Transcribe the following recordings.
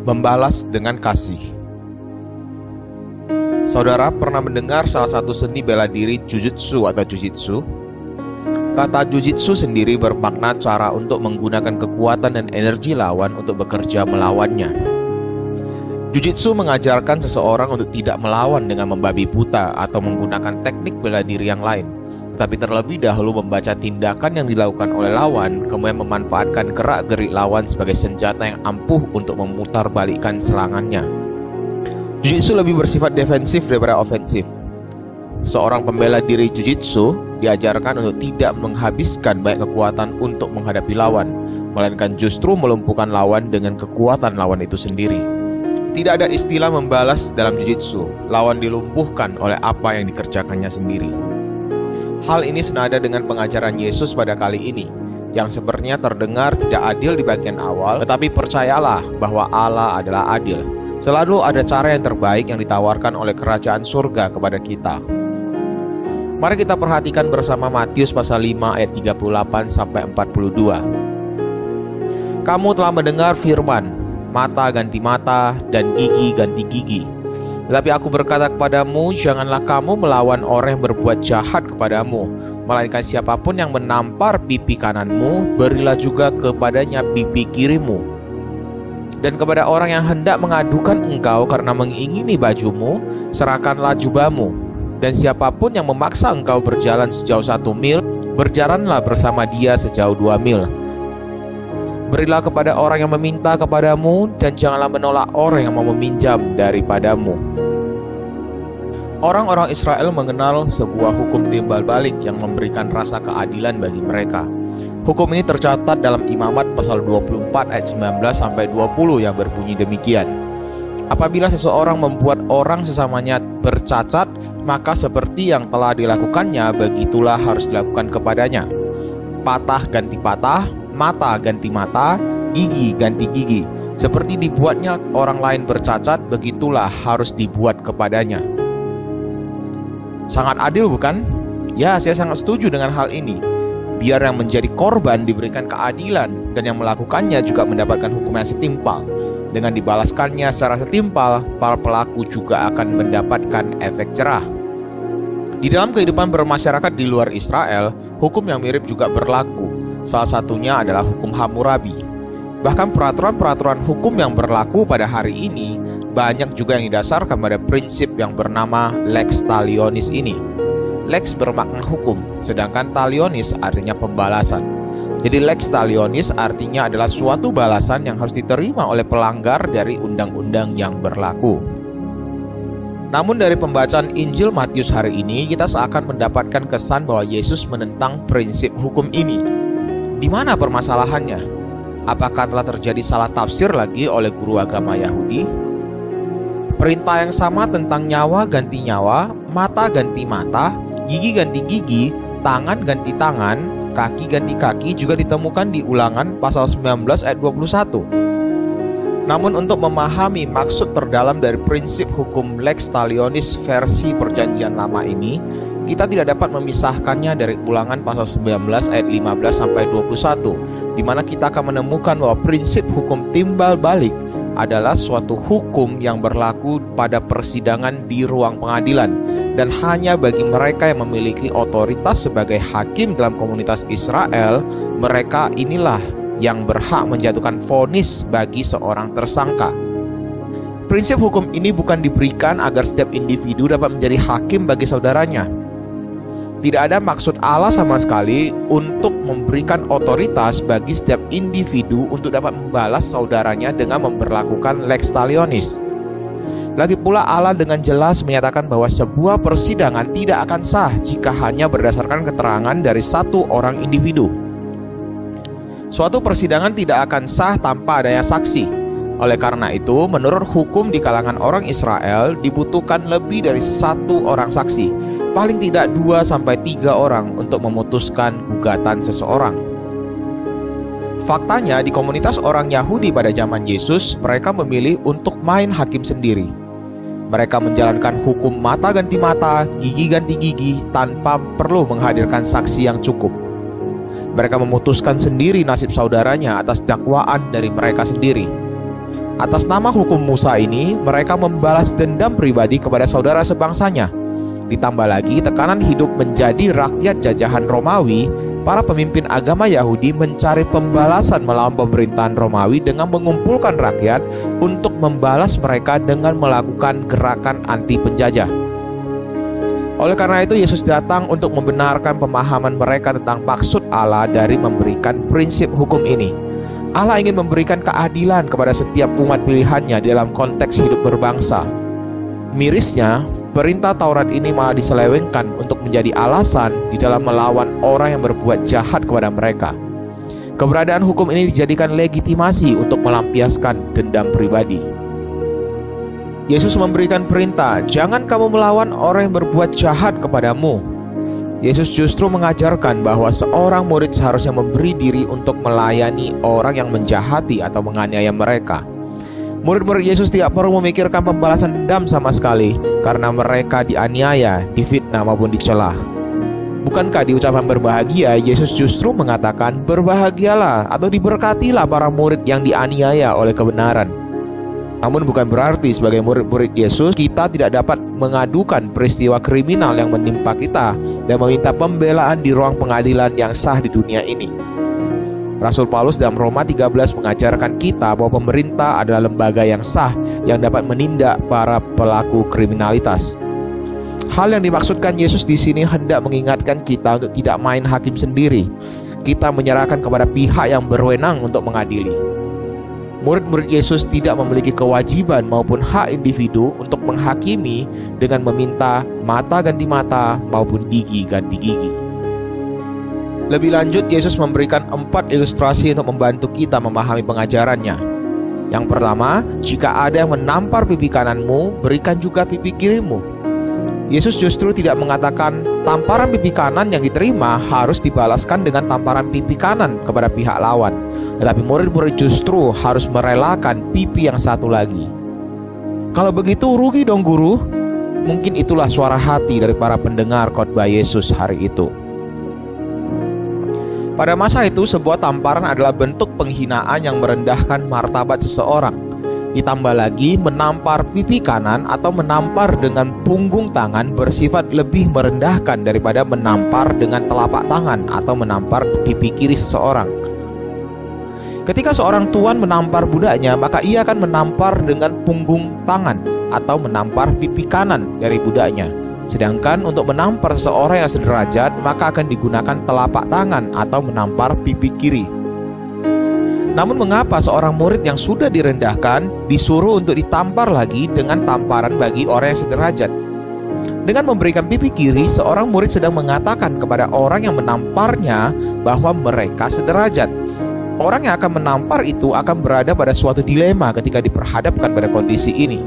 Membalas dengan kasih. Saudara pernah mendengar salah satu seni bela diri jujutsu atau jujitsu? Kata jujitsu sendiri bermakna cara untuk menggunakan kekuatan dan energi lawan untuk bekerja melawannya. Jujitsu mengajarkan seseorang untuk tidak melawan dengan membabi buta atau menggunakan teknik bela diri yang lain, tapi terlebih dahulu membaca tindakan yang dilakukan oleh lawan, kemudian memanfaatkan gerak-gerik lawan sebagai senjata yang ampuh untuk memutarbalikkan serangannya. Jujitsu lebih bersifat defensif daripada ofensif. Seorang pembela diri jujitsu diajarkan untuk tidak menghabiskan banyak kekuatan untuk menghadapi lawan, melainkan justru melumpuhkan lawan dengan kekuatan lawan itu sendiri. Tidak ada istilah membalas dalam jujitsu, lawan dilumpuhkan oleh apa yang dikerjakannya sendiri. Hal ini senada dengan pengajaran Yesus pada kali ini, yang sebenarnya terdengar tidak adil di bagian awal, tetapi percayalah bahwa Allah adalah adil Selalu ada cara yang terbaik yang ditawarkan oleh kerajaan surga kepada kita. Mari kita perhatikan bersama Matius pasal 5 ayat 38 sampai 42. Kamu telah mendengar firman, mata ganti mata dan gigi ganti gigi. Tetapi aku berkata kepadamu, janganlah kamu melawan orang yang berbuat jahat kepadamu, melainkan siapa pun yang menampar pipi kananmu, berilah juga kepadanya pipi kirimu dan kepada orang yang hendak mengadukan engkau karena mengingini bajumu, serahkanlah jubahmu. Dan siapa pun yang memaksa engkau berjalan sejauh satu mil, berjalanlah bersama dia sejauh dua mil. Berilah kepada orang yang meminta kepadamu, dan janganlah menolak orang yang mau meminjam daripadamu. Orang-orang Israel mengenal sebuah hukum timbal balik yang memberikan rasa keadilan bagi mereka. Hukum ini tercatat dalam Imamat pasal 24 ayat 19 sampai 20 yang berbunyi demikian. Apabila seseorang membuat orang sesamanya bercacat, maka seperti yang telah dilakukannya, begitulah harus dilakukan kepadanya. Patah ganti patah, mata ganti mata, gigi ganti gigi. Seperti dibuatnya orang lain bercacat, begitulah harus dibuat kepadanya. Sangat adil bukan? Ya, saya sangat setuju dengan hal ini biar yang menjadi korban diberikan keadilan dan yang melakukannya juga mendapatkan hukum yang setimpal. Dengan dibalaskannya secara setimpal, para pelaku juga akan mendapatkan efek cerah. Di dalam kehidupan bermasyarakat di luar Israel, hukum yang mirip juga berlaku. Salah satunya adalah hukum Hammurabi. Bahkan peraturan-peraturan hukum yang berlaku pada hari ini banyak juga yang didasarkan pada prinsip yang bernama lex talionis ini Lex bermakna hukum, sedangkan talionis artinya pembalasan. Jadi lex talionis artinya adalah suatu balasan yang harus diterima oleh pelanggar dari undang-undang yang berlaku. Namun dari pembacaan Injil Matius hari ini kita seakan mendapatkan kesan bahwa Yesus menentang prinsip hukum ini. Di mana permasalahannya? Apakah telah terjadi salah tafsir lagi oleh guru agama Yahudi? Perintah yang sama tentang nyawa ganti nyawa, mata ganti mata, Gigi ganti gigi, tangan ganti tangan, kaki ganti kaki juga ditemukan di ulangan pasal 19 ayat 21. Namun untuk memahami maksud terdalam dari prinsip hukum lex talionis versi perjanjian lama ini, kita tidak dapat memisahkannya dari ulangan pasal 19 ayat 15 sampai 21, di mana kita akan menemukan bahwa prinsip hukum timbal balik adalah suatu hukum yang berlaku pada persidangan di ruang pengadilan dan hanya bagi mereka yang memiliki otoritas sebagai hakim dalam komunitas Israel, mereka inilah yang berhak menjatuhkan vonis bagi seorang tersangka. Prinsip hukum ini bukan diberikan agar setiap individu dapat menjadi hakim bagi saudaranya, tidak ada maksud Allah sama sekali untuk memberikan otoritas bagi setiap individu untuk dapat membalas saudaranya dengan memperlakukan lex talionis. Lagi pula Allah dengan jelas menyatakan bahwa sebuah persidangan tidak akan sah jika hanya berdasarkan keterangan dari satu orang individu. Suatu persidangan tidak akan sah tanpa adanya saksi. Oleh karena itu, menurut hukum di kalangan orang Israel dibutuhkan lebih dari satu orang saksi paling tidak 2 sampai 3 orang untuk memutuskan gugatan seseorang. Faktanya di komunitas orang Yahudi pada zaman Yesus, mereka memilih untuk main hakim sendiri. Mereka menjalankan hukum mata ganti mata, gigi ganti gigi tanpa perlu menghadirkan saksi yang cukup. Mereka memutuskan sendiri nasib saudaranya atas dakwaan dari mereka sendiri. Atas nama hukum Musa ini, mereka membalas dendam pribadi kepada saudara sebangsanya. Ditambah lagi tekanan hidup menjadi rakyat jajahan Romawi, para pemimpin agama Yahudi mencari pembalasan melawan pemerintahan Romawi dengan mengumpulkan rakyat untuk membalas mereka dengan melakukan gerakan anti penjajah. Oleh karena itu, Yesus datang untuk membenarkan pemahaman mereka tentang maksud Allah dari memberikan prinsip hukum ini. Allah ingin memberikan keadilan kepada setiap umat pilihannya dalam konteks hidup berbangsa. Mirisnya, perintah Taurat ini malah diselewengkan untuk menjadi alasan di dalam melawan orang yang berbuat jahat kepada mereka. Keberadaan hukum ini dijadikan legitimasi untuk melampiaskan dendam pribadi. Yesus memberikan perintah, "Jangan kamu melawan orang yang berbuat jahat kepadamu, Yesus justru mengajarkan bahwa seorang murid seharusnya memberi diri untuk melayani orang yang menjahati atau menganiaya mereka. Murid-murid Yesus tidak perlu memikirkan pembalasan dendam sama sekali karena mereka dianiaya, difitnah maupun dicela. Bukankah di ucapan berbahagia Yesus justru mengatakan berbahagialah atau diberkatilah para murid yang dianiaya oleh kebenaran. Namun bukan berarti sebagai murid-murid Yesus kita tidak dapat mengadukan peristiwa kriminal yang menimpa kita dan meminta pembelaan di ruang pengadilan yang sah di dunia ini. Rasul Paulus dalam Roma 13 mengajarkan kita bahwa pemerintah adalah lembaga yang sah yang dapat menindak para pelaku kriminalitas. Hal yang dimaksudkan Yesus di sini hendak mengingatkan kita untuk tidak main hakim sendiri. Kita menyerahkan kepada pihak yang berwenang untuk mengadili. Murid-murid Yesus tidak memiliki kewajiban maupun hak individu untuk menghakimi dengan meminta mata ganti mata maupun gigi ganti gigi. Lebih lanjut, Yesus memberikan empat ilustrasi untuk membantu kita memahami pengajarannya. Yang pertama, jika ada yang menampar pipi kananmu, berikan juga pipi kirimu. Yesus justru tidak mengatakan tamparan pipi kanan yang diterima harus dibalaskan dengan tamparan pipi kanan kepada pihak lawan. Tetapi murid-murid justru harus merelakan pipi yang satu lagi. Kalau begitu rugi dong guru. Mungkin itulah suara hati dari para pendengar khotbah Yesus hari itu. Pada masa itu, sebuah tamparan adalah bentuk penghinaan yang merendahkan martabat seseorang. Ditambah lagi menampar pipi kanan atau menampar dengan punggung tangan bersifat lebih merendahkan daripada menampar dengan telapak tangan atau menampar pipi kiri seseorang. Ketika seorang tuan menampar budaknya, maka ia akan menampar dengan punggung tangan atau menampar pipi kanan dari budaknya. Sedangkan untuk menampar seseorang yang sederajat, maka akan digunakan telapak tangan atau menampar pipi kiri. Namun mengapa seorang murid yang sudah direndahkan disuruh untuk ditampar lagi dengan tamparan bagi orang yang sederajat? Dengan memberikan pipi kiri, seorang murid sedang mengatakan kepada orang yang menamparnya bahwa mereka sederajat. Orang yang akan menampar itu akan berada pada suatu dilema ketika diperhadapkan pada kondisi ini.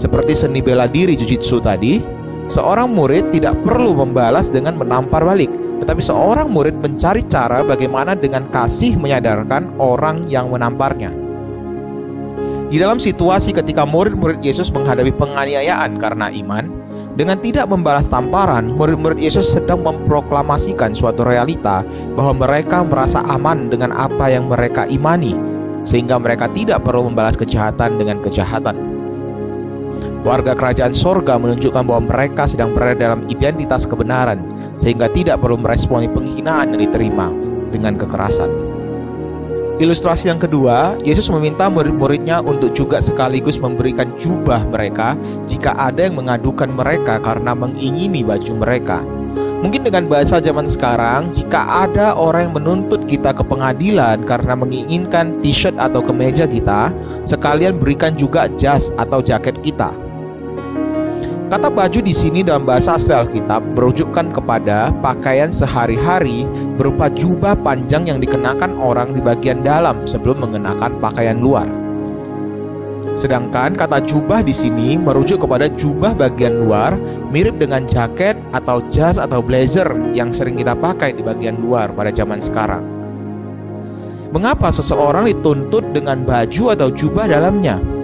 Seperti seni bela diri jujitsu tadi, seorang murid tidak perlu membalas dengan menampar balik, tetapi seorang murid mencari cara bagaimana dengan kasih menyadarkan orang yang menamparnya. Di dalam situasi ketika murid-murid Yesus menghadapi penganiayaan karena iman, dengan tidak membalas tamparan, murid-murid Yesus sedang memproklamasikan suatu realita bahwa mereka merasa aman dengan apa yang mereka imani, sehingga mereka tidak perlu membalas kejahatan dengan kejahatan. Warga kerajaan sorga menunjukkan bahwa mereka sedang berada dalam identitas kebenaran, sehingga tidak perlu meresponi penghinaan yang diterima dengan kekerasan. Ilustrasi yang kedua, Yesus meminta murid-muridnya untuk juga sekaligus memberikan jubah mereka jika ada yang mengadukan mereka karena mengingini baju mereka. Mungkin dengan bahasa zaman sekarang, jika ada orang yang menuntut kita ke pengadilan karena menginginkan t-shirt atau kemeja kita, sekalian berikan juga jas atau jaket kita. Kata baju di sini dalam bahasa asli Alkitab merujukkan kepada pakaian sehari-hari berupa jubah panjang yang dikenakan orang di bagian dalam sebelum mengenakan pakaian luar. Sedangkan kata jubah di sini merujuk kepada jubah bagian luar mirip dengan jaket atau jas atau blazer yang sering kita pakai di bagian luar pada zaman sekarang. Mengapa seseorang dituntut dengan baju atau jubah dalamnya?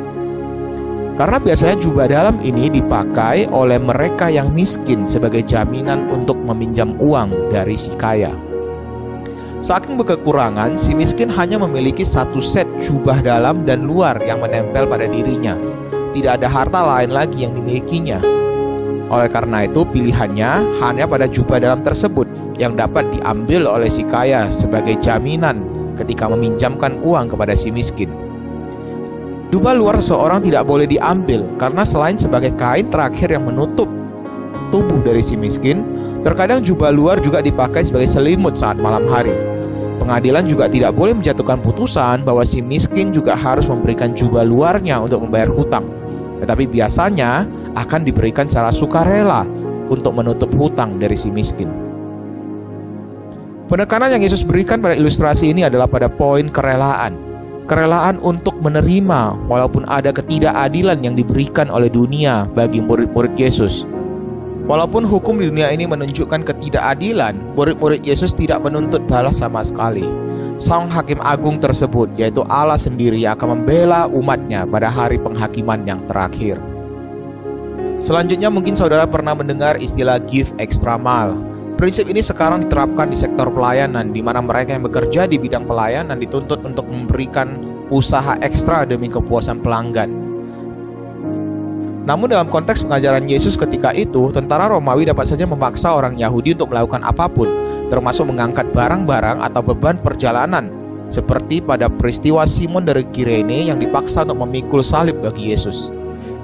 Karena biasanya jubah dalam ini dipakai oleh mereka yang miskin sebagai jaminan untuk meminjam uang dari si kaya. Saking berkekurangan, si miskin hanya memiliki satu set jubah dalam dan luar yang menempel pada dirinya. Tidak ada harta lain lagi yang dimilikinya. Oleh karena itu, pilihannya hanya pada jubah dalam tersebut yang dapat diambil oleh si kaya sebagai jaminan ketika meminjamkan uang kepada si miskin. Jubah luar seorang tidak boleh diambil karena selain sebagai kain terakhir yang menutup tubuh dari si miskin, terkadang jubah luar juga dipakai sebagai selimut saat malam hari. Pengadilan juga tidak boleh menjatuhkan putusan bahwa si miskin juga harus memberikan jubah luarnya untuk membayar hutang. Tetapi biasanya akan diberikan secara sukarela untuk menutup hutang dari si miskin. Penekanan yang Yesus berikan pada ilustrasi ini adalah pada poin kerelaan. Kerelaan untuk menerima walaupun ada ketidakadilan yang diberikan oleh dunia bagi murid-murid Yesus. Walaupun hukum di dunia ini menunjukkan ketidakadilan, murid-murid Yesus tidak menuntut balas sama sekali. Sang hakim agung tersebut, yaitu Allah sendiri akan membela umatnya pada hari penghakiman yang terakhir. Selanjutnya mungkin saudara pernah mendengar istilah give extra mile. Prinsip ini sekarang diterapkan di sektor pelayanan di mana mereka yang bekerja di bidang pelayanan dituntut untuk memberikan usaha ekstra demi kepuasan pelanggan. Namun dalam konteks pengajaran Yesus ketika itu, tentara Romawi dapat saja memaksa orang Yahudi untuk melakukan apa pun, termasuk mengangkat barang-barang atau beban perjalanan, seperti pada peristiwa Simon dari Kirene yang dipaksa untuk memikul salib bagi Yesus.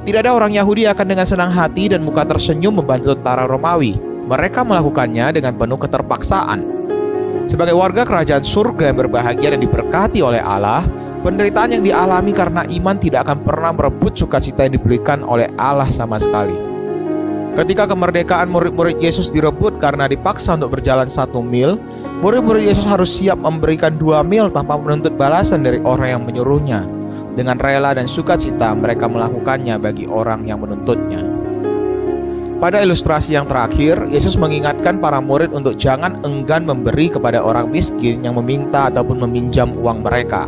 Tidak ada orang Yahudi akan dengan senang hati dan muka tersenyum membantu tentara Romawi. Mereka melakukannya dengan penuh keterpaksaan, sebagai warga kerajaan surga yang berbahagia dan diberkati oleh Allah, penderitaan yang dialami karena iman tidak akan pernah merebut sukacita yang diberikan oleh Allah sama sekali. Ketika kemerdekaan murid-murid Yesus direbut karena dipaksa untuk berjalan satu mil, murid-murid Yesus harus siap memberikan dua mil tanpa menuntut balasan dari orang yang menyuruhnya. Dengan rela dan sukacita mereka melakukannya bagi orang yang menuntutnya. Pada ilustrasi yang terakhir, Yesus mengingatkan para murid untuk jangan enggan memberi kepada orang miskin yang meminta ataupun meminjam uang mereka.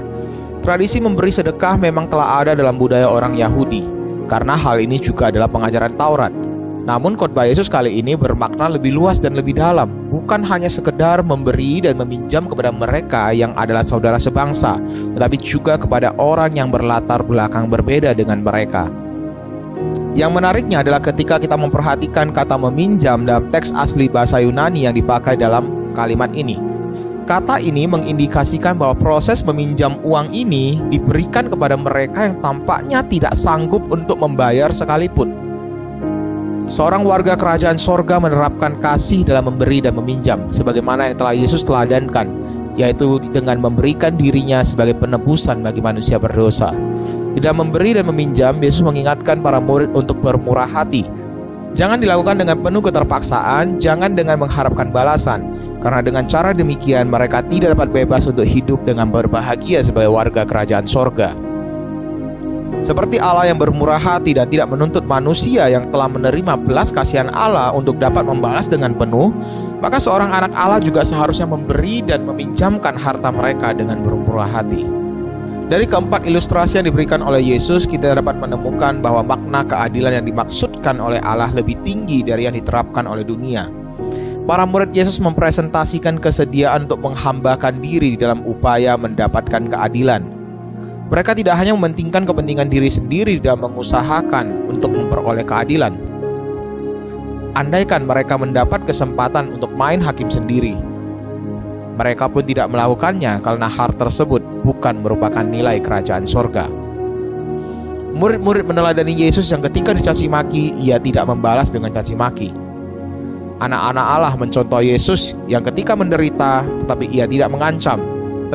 Tradisi memberi sedekah memang telah ada dalam budaya orang Yahudi, karena hal ini juga adalah pengajaran Taurat. Namun khotbah Yesus kali ini bermakna lebih luas dan lebih dalam, bukan hanya sekedar memberi dan meminjam kepada mereka yang adalah saudara sebangsa, tetapi juga kepada orang yang berlatar belakang berbeda dengan mereka. Yang menariknya adalah ketika kita memperhatikan kata meminjam dalam teks asli bahasa Yunani yang dipakai dalam kalimat ini. Kata ini mengindikasikan bahwa proses meminjam uang ini diberikan kepada mereka yang tampaknya tidak sanggup untuk membayar sekalipun. Seorang warga kerajaan sorga menerapkan kasih dalam memberi dan meminjam, sebagaimana yang telah Yesus teladankan, yaitu dengan memberikan dirinya sebagai penebusan bagi manusia berdosa. Di dalam memberi dan meminjam, Yesus mengingatkan para murid untuk bermurah hati. Jangan dilakukan dengan penuh keterpaksaan, jangan dengan mengharapkan balasan, karena dengan cara demikian mereka tidak dapat bebas untuk hidup dengan berbahagia sebagai warga kerajaan sorga. Seperti Allah yang bermurah hati dan tidak menuntut manusia yang telah menerima belas kasihan Allah untuk dapat membalas dengan penuh, maka seorang anak Allah juga seharusnya memberi dan meminjamkan harta mereka dengan bermurah hati. Dari keempat ilustrasi yang diberikan oleh Yesus, kita dapat menemukan bahwa makna keadilan yang dimaksudkan oleh Allah lebih tinggi dari yang diterapkan oleh dunia. Para murid Yesus mempresentasikan kesediaan untuk menghambakan diri di dalam upaya mendapatkan keadilan. Mereka tidak hanya mementingkan kepentingan diri sendiri dalam mengusahakan untuk memperoleh keadilan. Andaikan mereka mendapat kesempatan untuk main hakim sendiri, mereka pun tidak melakukannya karena hal tersebut bukan merupakan nilai kerajaan sorga. Murid-murid meneladani Yesus yang ketika dicaci maki, ia tidak membalas dengan caci maki. Anak-anak Allah mencontoh Yesus yang ketika menderita, tetapi ia tidak mengancam,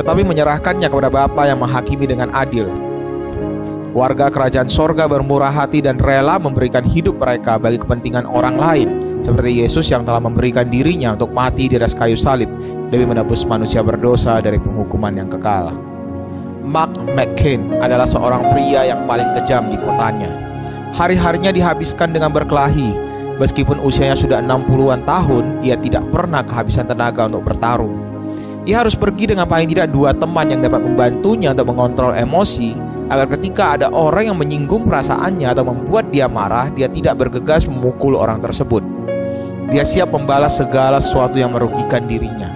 tetapi menyerahkannya kepada Bapa yang menghakimi dengan adil. Warga kerajaan sorga bermurah hati dan rela memberikan hidup mereka bagi kepentingan orang lain, seperti Yesus yang telah memberikan dirinya untuk mati di atas kayu salib demi menebus manusia berdosa dari penghukuman yang kekal. Mark McCain adalah seorang pria yang paling kejam di kotanya. Hari-harinya dihabiskan dengan berkelahi. Meskipun usianya sudah 60-an tahun, ia tidak pernah kehabisan tenaga untuk bertarung. Ia harus pergi dengan paling tidak dua teman yang dapat membantunya untuk mengontrol emosi agar ketika ada orang yang menyinggung perasaannya atau membuat dia marah, dia tidak bergegas memukul orang tersebut. Dia siap membalas segala sesuatu yang merugikan dirinya.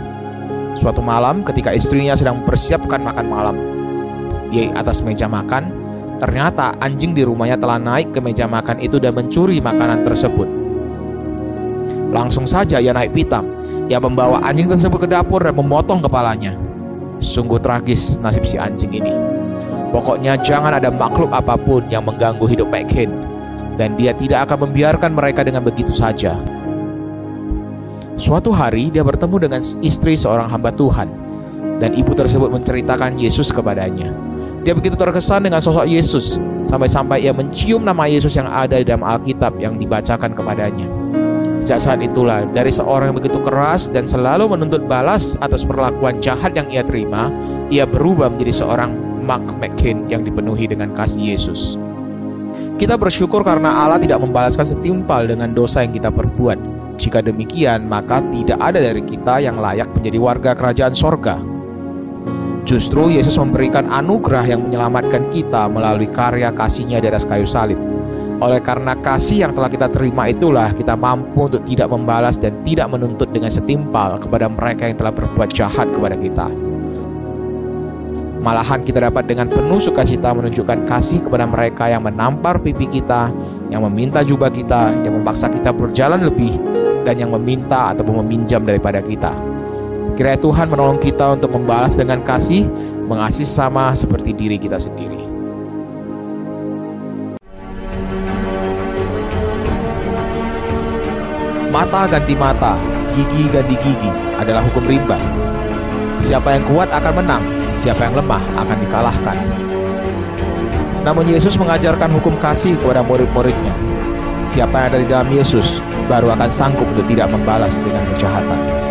Suatu malam ketika istrinya sedang mempersiapkan makan malam di atas meja makan, ternyata anjing di rumahnya telah naik ke meja makan itu dan mencuri makanan tersebut. Langsung saja ia naik pitam. Ia membawa anjing tersebut ke dapur dan memotong kepalanya. Sungguh tragis nasib si anjing ini. Pokoknya jangan ada makhluk apa pun yang mengganggu hidup McCain dan dia tidak akan membiarkan mereka dengan begitu saja. Suatu hari dia bertemu dengan istri seorang hamba Tuhan dan ibu tersebut menceritakan Yesus kepadanya. Dia begitu terkesan dengan sosok Yesus sampai-sampai ia mencium nama Yesus yang ada di dalam Alkitab yang dibacakan kepadanya. Sejak saat itulah, dari seorang yang begitu keras dan selalu menuntut balas atas perlakuan jahat yang ia terima, ia berubah menjadi seorang Mark McCain yang dipenuhi dengan kasih Yesus. Kita bersyukur karena Allah tidak membalaskan setimpal dengan dosa yang kita perbuat, jika demikian, maka tidak ada dari kita yang layak menjadi warga kerajaan sorga. Justru Yesus memberikan anugerah yang menyelamatkan kita melalui karya kasihnya di atas kayu salib. Oleh karena kasih yang telah kita terima itulah kita mampu untuk tidak membalas dan tidak menuntut dengan setimpal kepada mereka yang telah berbuat jahat kepada kita. Malahan kita dapat dengan penuh sukacita menunjukkan kasih kepada mereka yang menampar pipi kita, yang meminta jubah kita, yang memaksa kita berjalan lebih, dan yang meminta ataupun meminjam daripada kita. Kiranya Tuhan menolong kita untuk membalas dengan kasih, mengasihi sama seperti diri kita sendiri. Mata ganti mata, gigi ganti gigi adalah hukum rimba. Siapa yang kuat akan menang, siapa yang lemah akan dikalahkan. Namun Yesus mengajarkan hukum kasih kepada murid-muridnya. Siapa yang ada di dalam Yesus baru akan sanggup untuk tidak membalas dengan kejahatan.